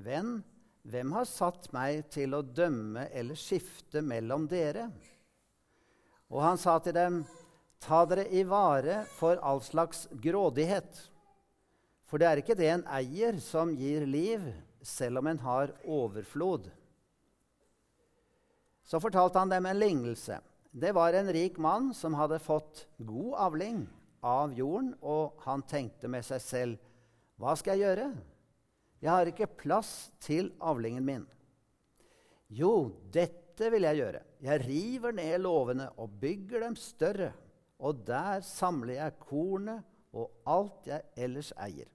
Venn, hvem har satt meg til å dømme eller skifte mellom dere? Og han sa til dem, ta dere i vare for all slags grådighet. For det er ikke det en eier som gir liv, selv om en har overflod. Så fortalte han dem en lignelse. Det var en rik mann som hadde fått god avling av jorden, og han tenkte med seg selv, hva skal jeg gjøre? Jeg har ikke plass til avlingen min. Jo, dette vil jeg gjøre. Jeg river ned låvene og bygger dem større, og der samler jeg kornet og alt jeg ellers eier.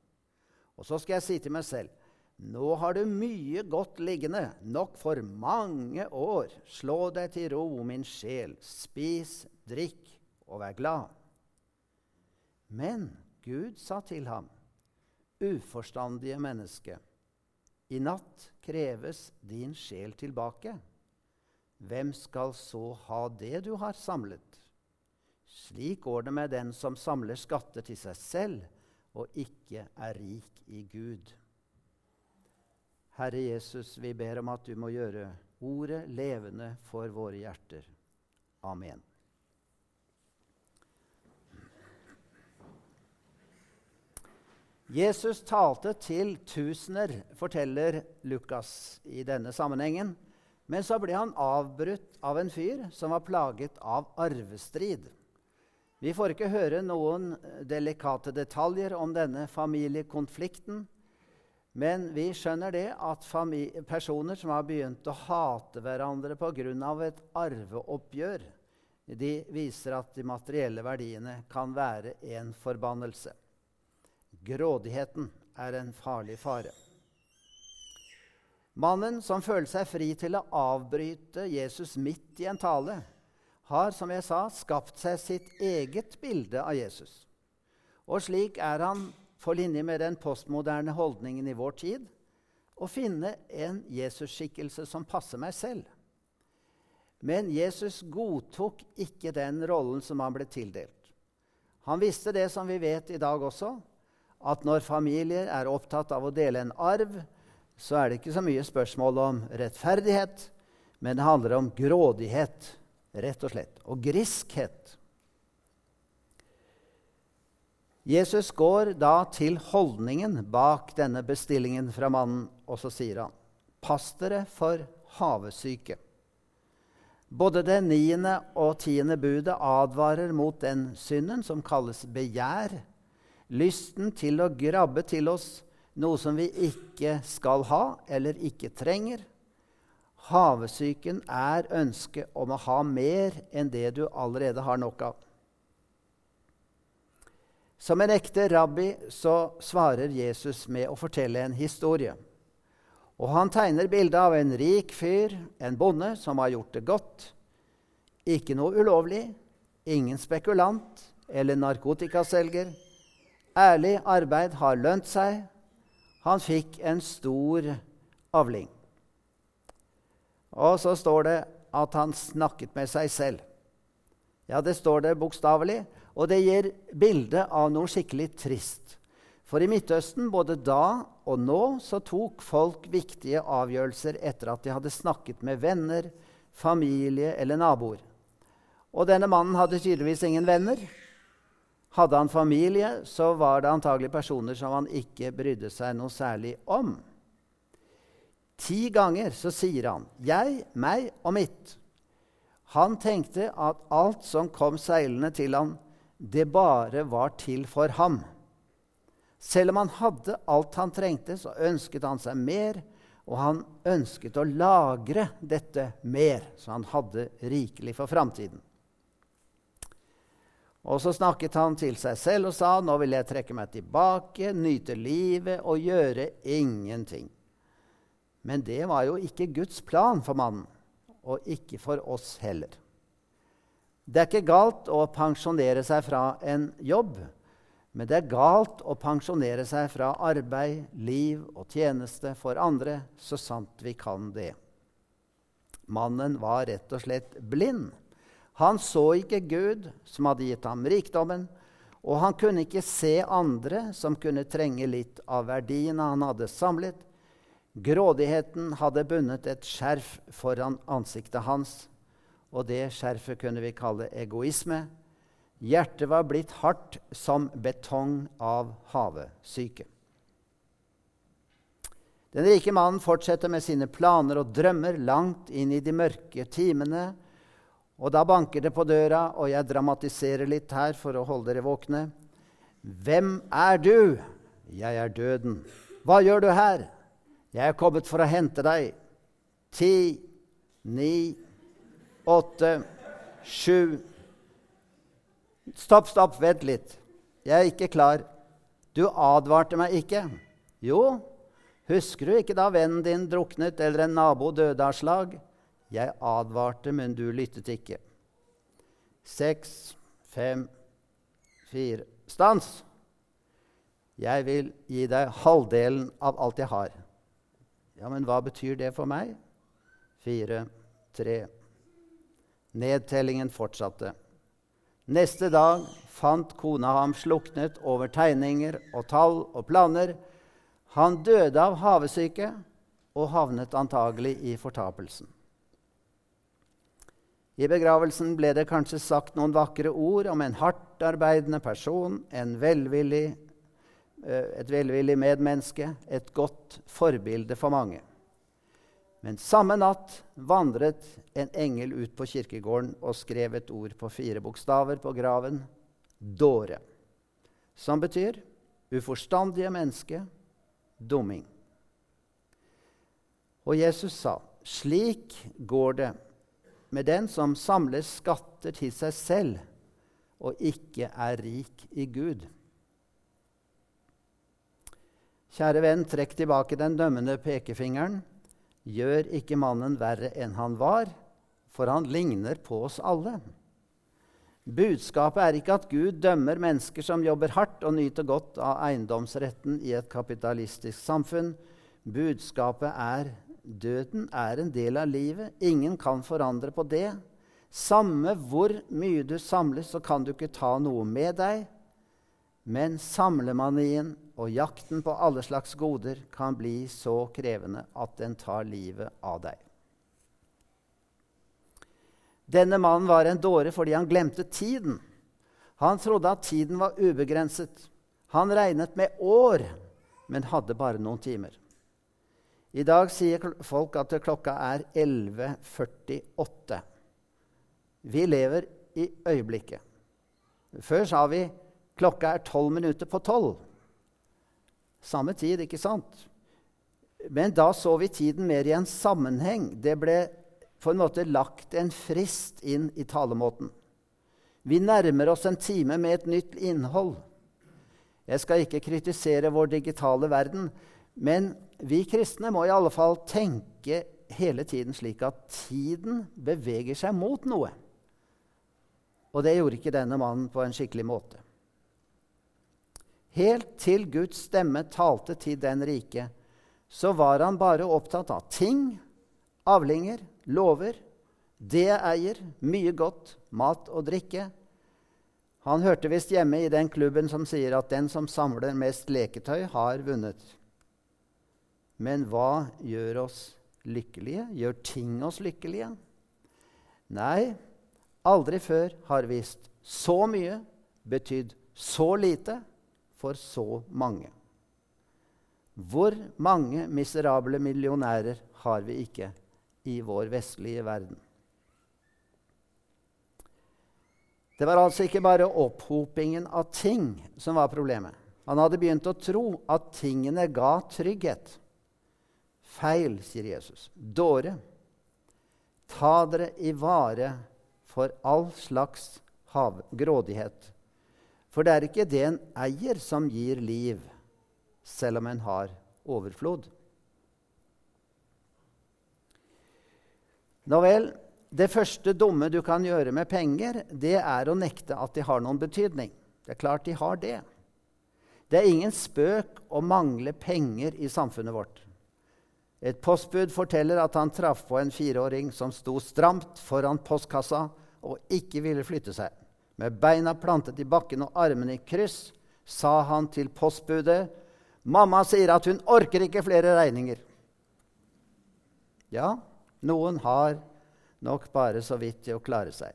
Og så skal jeg si til meg selv, nå har du mye godt liggende, nok for mange år. Slå deg til ro, min sjel. Spis, drikk og vær glad. Men Gud sa til ham, uforstandige menneske, i natt kreves din sjel tilbake. Hvem skal så ha det du har samlet? Slik går det med den som samler skatter til seg selv og ikke er rik i Gud. Herre Jesus, vi ber om at du må gjøre ordet levende for våre hjerter. Amen. Jesus talte til tusener, forteller Lukas i denne sammenhengen. Men så ble han avbrutt av en fyr som var plaget av arvestrid. Vi får ikke høre noen delikate detaljer om denne familiekonflikten. Men vi skjønner det at personer som har begynt å hate hverandre pga. et arveoppgjør, de viser at de materielle verdiene kan være en forbannelse. Grådigheten er en farlig fare. Mannen som føler seg fri til å avbryte Jesus midt i en tale, har som jeg sa, skapt seg sitt eget bilde av Jesus. Og slik er han på linje med den postmoderne holdningen i vår tid, å finne en Jesus-skikkelse som passer meg selv. Men Jesus godtok ikke den rollen som han ble tildelt. Han visste det som vi vet i dag også, at når familier er opptatt av å dele en arv, så er det ikke så mye spørsmål om rettferdighet, men det handler om grådighet, rett og slett, og griskhet. Jesus går da til holdningen bak denne bestillingen fra mannen, og så sier han.: Pass dere for havesyke. Både det niende og tiende budet advarer mot den synden som kalles begjær, lysten til å grabbe til oss noe som vi ikke skal ha eller ikke trenger. Havesyken er ønsket om å ha mer enn det du allerede har nok av. Som en ekte rabbi så svarer Jesus med å fortelle en historie. Og han tegner bildet av en rik fyr, en bonde, som har gjort det godt. Ikke noe ulovlig, ingen spekulant eller narkotikaselger. Ærlig arbeid har lønt seg. Han fikk en stor avling. Og så står det at han snakket med seg selv. Ja, det står det bokstavelig. Og det gir bilde av noe skikkelig trist. For i Midtøsten, både da og nå, så tok folk viktige avgjørelser etter at de hadde snakket med venner, familie eller naboer. Og denne mannen hadde tydeligvis ingen venner. Hadde han familie, så var det antagelig personer som han ikke brydde seg noe særlig om. Ti ganger så sier han 'jeg, meg og mitt'. Han tenkte at alt som kom seilende til ham, det bare var til for ham. Selv om han hadde alt han trengte, så ønsket han seg mer, og han ønsket å lagre dette mer, så han hadde rikelig for framtiden. Og så snakket han til seg selv og sa, 'Nå vil jeg trekke meg tilbake, nyte livet og gjøre ingenting.' Men det var jo ikke Guds plan for mannen, og ikke for oss heller. Det er ikke galt å pensjonere seg fra en jobb, men det er galt å pensjonere seg fra arbeid, liv og tjeneste for andre, så sant vi kan det. Mannen var rett og slett blind. Han så ikke Gud, som hadde gitt ham rikdommen, og han kunne ikke se andre som kunne trenge litt av verdiene han hadde samlet. Grådigheten hadde bundet et skjerf foran ansiktet hans, og det skjerfet kunne vi kalle egoisme. Hjertet var blitt hardt som betong av havesyke. Den rike mannen fortsetter med sine planer og drømmer langt inn i de mørke timene. Og da banker det på døra, og jeg dramatiserer litt her for å holde dere våkne. Hvem er du? Jeg er døden. Hva gjør du her? Jeg er kommet for å hente deg. Ti, ni, åtte, sju Stopp, stopp, vent litt. Jeg er ikke klar. Du advarte meg ikke. Jo, husker du ikke da vennen din druknet eller en nabo døde av slag? Jeg advarte, men du lyttet ikke. Seks, fem, fire Stans! Jeg vil gi deg halvdelen av alt jeg har. Ja, men hva betyr det for meg? Fire, tre Nedtellingen fortsatte. Neste dag fant kona ham sluknet over tegninger og tall og planer. Han døde av havesyke og havnet antagelig i fortapelsen. I begravelsen ble det kanskje sagt noen vakre ord om en hardtarbeidende person, en velvillig, eh, et velvillig medmenneske, et godt forbilde for mange. Men samme natt vandret en engel ut på kirkegården og skrev et ord på fire bokstaver på graven dåre. Som betyr uforstandige menneske, dumming. Og Jesus sa, slik går det med den som samler skatter til seg selv og ikke er rik i Gud. Kjære venn, trekk tilbake den dømmende pekefingeren gjør ikke mannen verre enn han var, for han ligner på oss alle. Budskapet er ikke at Gud dømmer mennesker som jobber hardt og nyter godt av eiendomsretten i et kapitalistisk samfunn. Budskapet er døden er en del av livet. Ingen kan forandre på det. Samme hvor mye du samler, så kan du ikke ta noe med deg. Men samlemanien og jakten på alle slags goder kan bli så krevende at den tar livet av deg. Denne mannen var en dåre fordi han glemte tiden. Han trodde at tiden var ubegrenset. Han regnet med år, men hadde bare noen timer. I dag sier folk at klokka er 11.48. Vi lever i øyeblikket. Før sa vi klokka er tolv minutter på tolv. Samme tid, ikke sant? Men da så vi tiden mer i en sammenheng. Det ble på en måte lagt en frist inn i talemåten. Vi nærmer oss en time med et nytt innhold. Jeg skal ikke kritisere vår digitale verden, men vi kristne må i alle fall tenke hele tiden slik at tiden beveger seg mot noe. Og det gjorde ikke denne mannen på en skikkelig måte. Helt til Guds stemme talte til den rike, så var han bare opptatt av ting, avlinger, lover, det jeg eier, mye godt, mat og drikke. Han hørte visst hjemme i den klubben som sier at den som samler mest leketøy, har vunnet. Men hva gjør oss lykkelige? Gjør ting oss lykkelige? Nei, aldri før har visst så mye betydd så lite for så mange. Hvor mange miserable millionærer har vi ikke i vår vestlige verden? Det var altså ikke bare opphopingen av ting som var problemet. Han hadde begynt å tro at tingene ga trygghet. Feil, sier Jesus. Dåre. Ta dere i vare for all slags grådighet for det er ikke det en eier, som gir liv, selv om en har overflod. Nå vel, det første dumme du kan gjøre med penger, det er å nekte at de har noen betydning. Det er klart de har det. Det er ingen spøk å mangle penger i samfunnet vårt. Et postbud forteller at han traff på en fireåring som sto stramt foran postkassa og ikke ville flytte seg. Med beina plantet i bakken og armene i kryss sa han til postbudet, 'Mamma sier at hun orker ikke flere regninger.' Ja, noen har nok bare så vidt til å klare seg.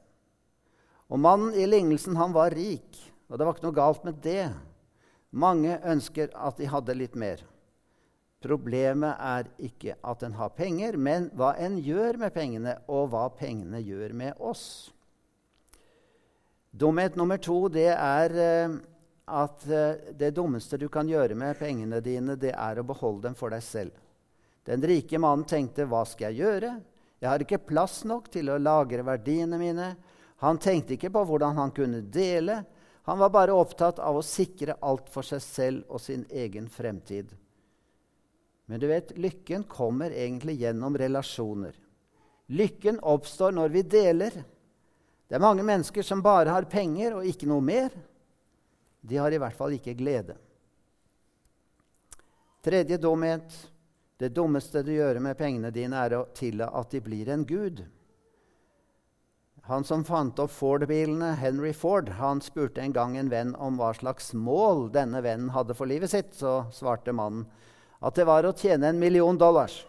Og mannen i lignelsen, han var rik, og det var ikke noe galt med det. Mange ønsker at de hadde litt mer. Problemet er ikke at en har penger, men hva en gjør med pengene, og hva pengene gjør med oss. Dumhet nummer to det er eh, at eh, det dummeste du kan gjøre med pengene dine, det er å beholde dem for deg selv. Den rike mannen tenkte 'hva skal jeg gjøre'? Jeg har ikke plass nok til å lagre verdiene mine. Han tenkte ikke på hvordan han kunne dele. Han var bare opptatt av å sikre alt for seg selv og sin egen fremtid. Men du vet, lykken kommer egentlig gjennom relasjoner. Lykken oppstår når vi deler. Det er mange mennesker som bare har penger og ikke noe mer. De har i hvert fall ikke glede. Tredje dumhet det dummeste du gjør med pengene dine, er å tillate at de blir en gud. Han som fant opp Ford-bilene, Henry Ford, han spurte en gang en venn om hva slags mål denne vennen hadde for livet sitt. Så svarte mannen at det var å tjene en million dollars.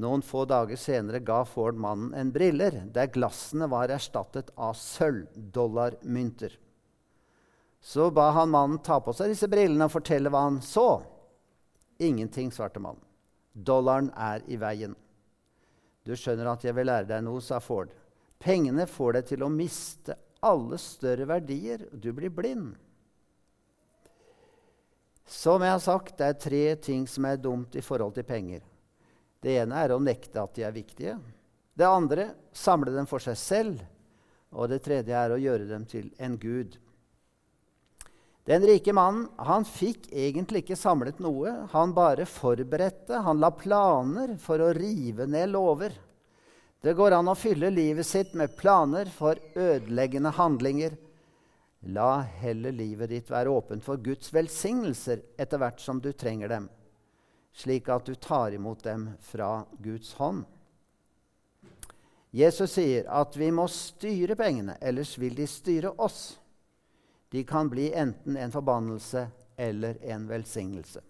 Noen få dager senere ga Ford mannen en briller der glassene var erstattet av sølvdollarmynter. Så ba han mannen ta på seg disse brillene og fortelle hva han så. Ingenting, svarte mannen. Dollaren er i veien. Du skjønner at jeg vil lære deg noe, sa Ford. Pengene får deg til å miste alle større verdier. Du blir blind. Som jeg har sagt, det er tre ting som er dumt i forhold til penger. Det ene er å nekte at de er viktige. Det andre samle dem for seg selv. Og det tredje er å gjøre dem til en gud. Den rike mannen han fikk egentlig ikke samlet noe. Han bare forberedte. Han la planer for å rive ned lover. Det går an å fylle livet sitt med planer for ødeleggende handlinger. La heller livet ditt være åpent for Guds velsignelser etter hvert som du trenger dem, slik at du tar imot dem fra Guds hånd. Jesus sier at vi må styre pengene, ellers vil de styre oss. De kan bli enten en forbannelse eller en velsignelse.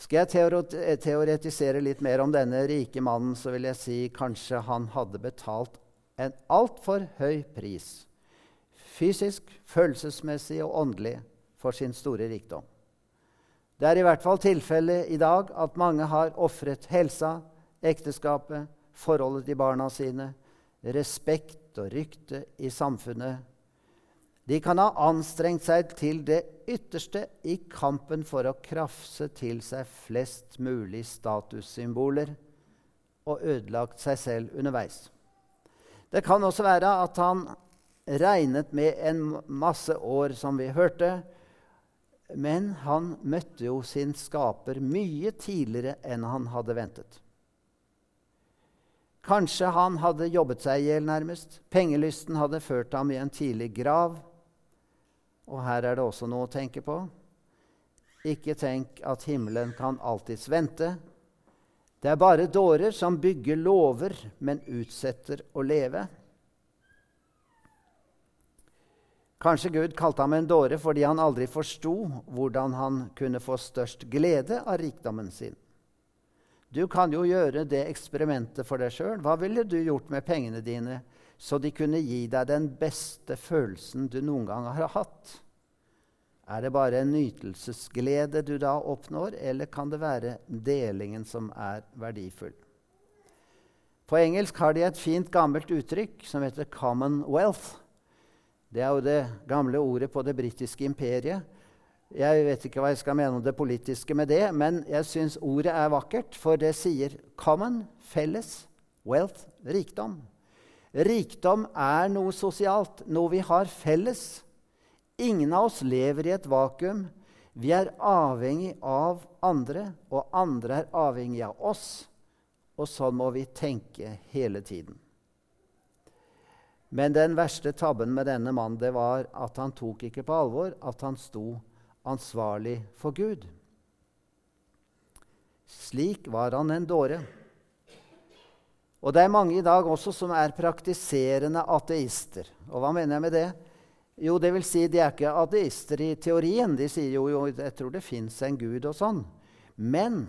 Skal jeg teoretisere litt mer om denne rike mannen, så vil jeg si kanskje han hadde betalt en altfor høy pris, fysisk, følelsesmessig og åndelig, for sin store rikdom. Det er i hvert fall tilfellet i dag at mange har ofret helsa, ekteskapet, forholdet til barna sine, respekt og rykte i samfunnet. De kan ha anstrengt seg til det ytterste i kampen for å krafse til seg flest mulig statussymboler og ødelagt seg selv underveis. Det kan også være at han regnet med en masse år, som vi hørte, men han møtte jo sin skaper mye tidligere enn han hadde ventet. Kanskje han hadde jobbet seg i hjel, nærmest. Pengelysten hadde ført ham i en tidlig grav. Og her er det også noe å tenke på. Ikke tenk at himmelen kan alltids vente. Det er bare dårer som bygger lover, men utsetter å leve. Kanskje Gud kalte ham en dåre fordi han aldri forsto hvordan han kunne få størst glede av rikdommen sin. Du kan jo gjøre det eksperimentet for deg sjøl. Hva ville du gjort med pengene dine så de kunne gi deg den beste følelsen du noen gang har hatt? Er det bare en nytelsesglede du da oppnår, eller kan det være delingen som er verdifull? På engelsk har de et fint, gammelt uttrykk som heter 'commonwealth'. Det er jo det gamle ordet på det britiske imperiet jeg vet ikke hva jeg skal mene om det politiske med det, men jeg syns ordet er vakkert, for det sier 'common', felles, 'wealth', rikdom. Rikdom er noe sosialt, noe vi har felles. Ingen av oss lever i et vakuum. Vi er avhengig av andre, og andre er avhengig av oss. Og sånn må vi tenke hele tiden. Men den verste tabben med denne mannen det var at han tok ikke på alvor at han sto ansvarlig for Gud. Slik var han en dåre. Og det er mange i dag også som er praktiserende ateister. Og hva mener jeg med det? Jo, det vil si, de er ikke ateister i teorien. De sier jo, jo jeg tror det fins en gud og sånn. Men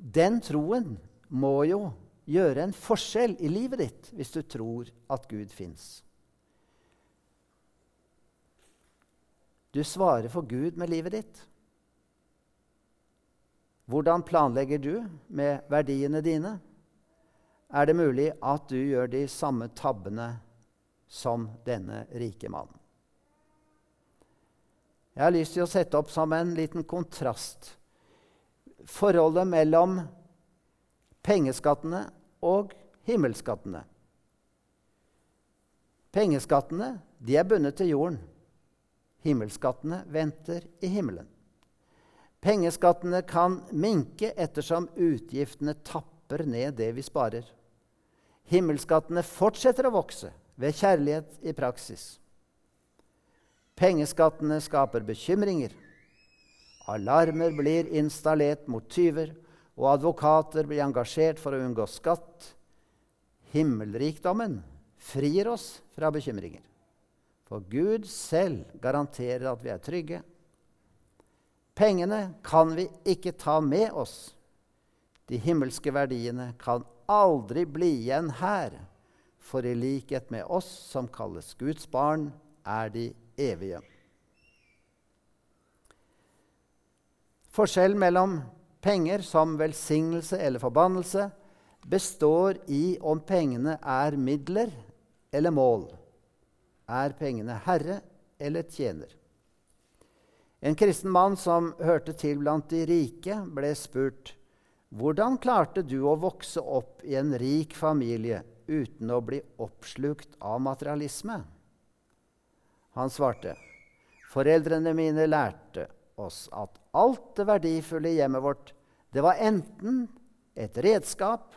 Den troen må jo gjøre en forskjell i livet ditt hvis du tror at Gud fins. Du svarer for Gud med livet ditt. Hvordan planlegger du med verdiene dine? Er det mulig at du gjør de samme tabbene som denne rike mannen? Jeg har lyst til å sette opp som en liten kontrast forholdet mellom pengeskattene og himmelskattene. Pengeskattene de er bundet til jorden. Himmelskattene venter i himmelen. Pengeskattene kan minke ettersom utgiftene tapper ned det vi sparer. Himmelskattene fortsetter å vokse ved kjærlighet i praksis. Pengeskattene skaper bekymringer. Alarmer blir installert mot tyver, og advokater blir engasjert for å unngå skatt. Himmelrikdommen frir oss fra bekymringer. For Gud selv garanterer at vi er trygge. Pengene kan vi ikke ta med oss. De himmelske verdiene kan aldri bli igjen her, for i likhet med oss som kalles Guds barn, er de evige. Forskjellen mellom penger som velsignelse eller forbannelse består i om pengene er midler eller mål. Er pengene herre eller tjener? En kristen mann som hørte til blant de rike, ble spurt hvordan klarte du å vokse opp i en rik familie uten å bli oppslukt av materialisme? Han svarte, foreldrene mine lærte oss at alt det verdifulle i hjemmet vårt, det var enten et redskap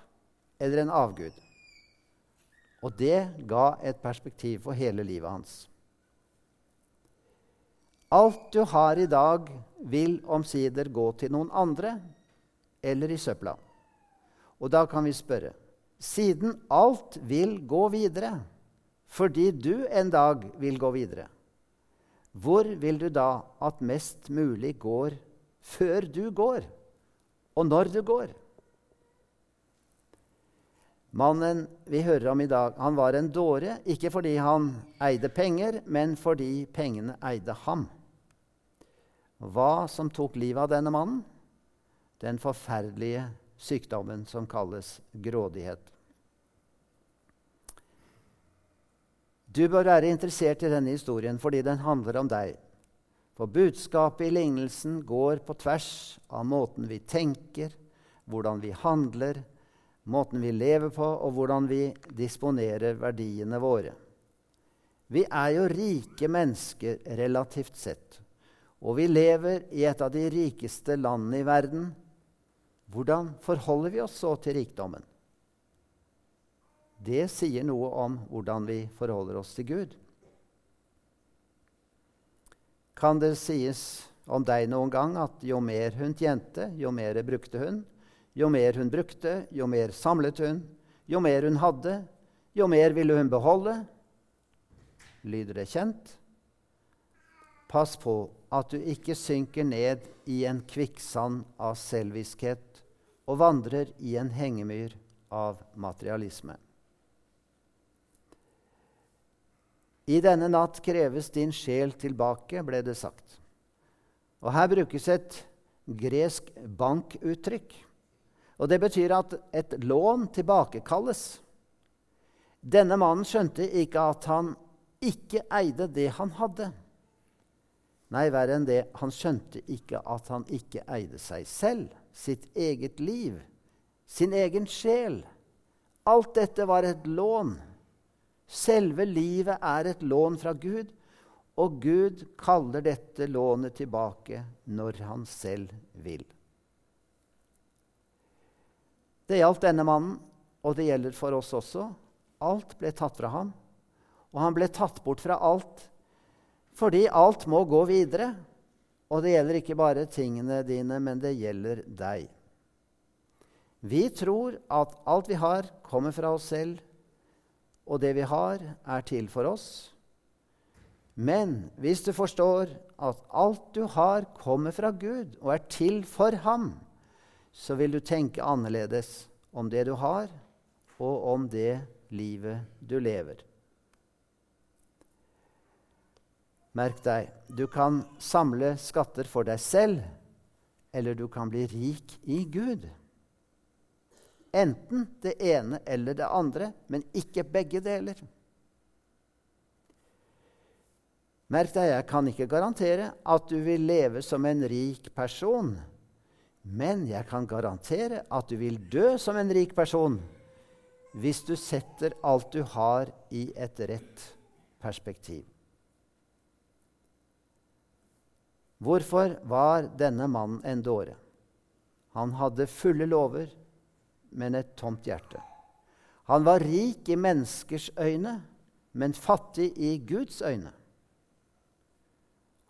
eller en avgud. Og det ga et perspektiv for hele livet hans. Alt du har i dag, vil omsider gå til noen andre eller i søpla. Og da kan vi spørre Siden alt vil gå videre, fordi du en dag vil gå videre, hvor vil du da at mest mulig går før du går, og når du går? Mannen vi hører om i dag, han var en dåre, ikke fordi han eide penger, men fordi pengene eide ham. Hva som tok livet av denne mannen? Den forferdelige sykdommen som kalles grådighet. Du bør være interessert i denne historien fordi den handler om deg. For budskapet i lignelsen går på tvers av måten vi tenker, hvordan vi handler, måten vi lever på, og hvordan vi disponerer verdiene våre. Vi er jo rike mennesker relativt sett, og vi lever i et av de rikeste landene i verden. Hvordan forholder vi oss så til rikdommen? Det sier noe om hvordan vi forholder oss til Gud. Kan det sies om deg noen gang at jo mer hun tjente, jo mer brukte hun? Jo mer hun brukte, jo mer samlet hun. Jo mer hun hadde, jo mer ville hun beholde. Lyder det kjent? Pass på at du ikke synker ned i en kvikksand av selviskhet og vandrer i en hengemyr av materialisme. I denne natt kreves din sjel tilbake, ble det sagt. Og Her brukes et gresk bankuttrykk. Og Det betyr at et lån tilbakekalles. Denne mannen skjønte ikke at han ikke eide det han hadde. Nei, verre enn det, han skjønte ikke at han ikke eide seg selv, sitt eget liv, sin egen sjel. Alt dette var et lån. Selve livet er et lån fra Gud, og Gud kaller dette lånet tilbake når han selv vil. Det gjaldt denne mannen, og det gjelder for oss også. Alt ble tatt fra ham, og han ble tatt bort fra alt fordi alt må gå videre. Og det gjelder ikke bare tingene dine, men det gjelder deg. Vi tror at alt vi har, kommer fra oss selv, og det vi har, er til for oss. Men hvis du forstår at alt du har, kommer fra Gud og er til for ham, så vil du tenke annerledes om det du har, og om det livet du lever. Merk deg, du kan samle skatter for deg selv, eller du kan bli rik i Gud. Enten det ene eller det andre, men ikke begge deler. Merk deg, jeg kan ikke garantere at du vil leve som en rik person. Men jeg kan garantere at du vil dø som en rik person hvis du setter alt du har, i et rett perspektiv. Hvorfor var denne mannen en dåre? Han hadde fulle lover, men et tomt hjerte. Han var rik i menneskers øyne, men fattig i Guds øyne.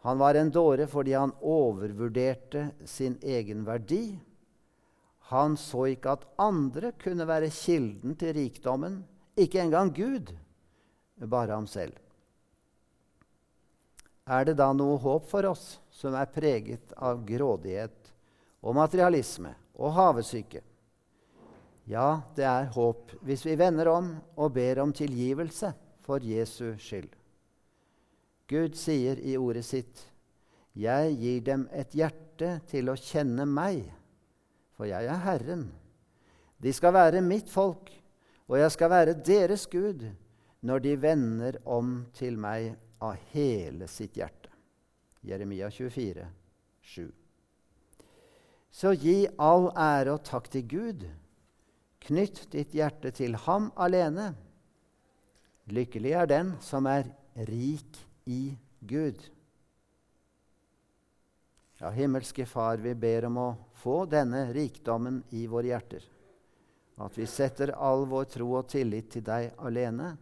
Han var en dåre fordi han overvurderte sin egen verdi. Han så ikke at andre kunne være kilden til rikdommen, ikke engang Gud, bare ham selv. Er det da noe håp for oss som er preget av grådighet og materialisme og havesyke? Ja, det er håp hvis vi vender om og ber om tilgivelse for Jesu skyld. Gud sier i ordet sitt, 'Jeg gir dem et hjerte til å kjenne meg, for jeg er Herren.' 'De skal være mitt folk, og jeg skal være deres Gud,' 'når de vender om til meg av hele sitt hjerte.' Jeremia 24, 7. Så gi all ære og takk til Gud Knytt ditt hjerte til ham alene. Lykkelig er den som er rik i Gud. Ja, himmelske Far, vi ber om å få denne rikdommen i våre hjerter. At vi setter all vår tro og tillit til deg alene,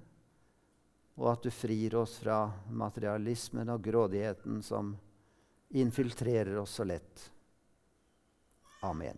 og at du frir oss fra materialismen og grådigheten som infiltrerer oss så lett. Amen.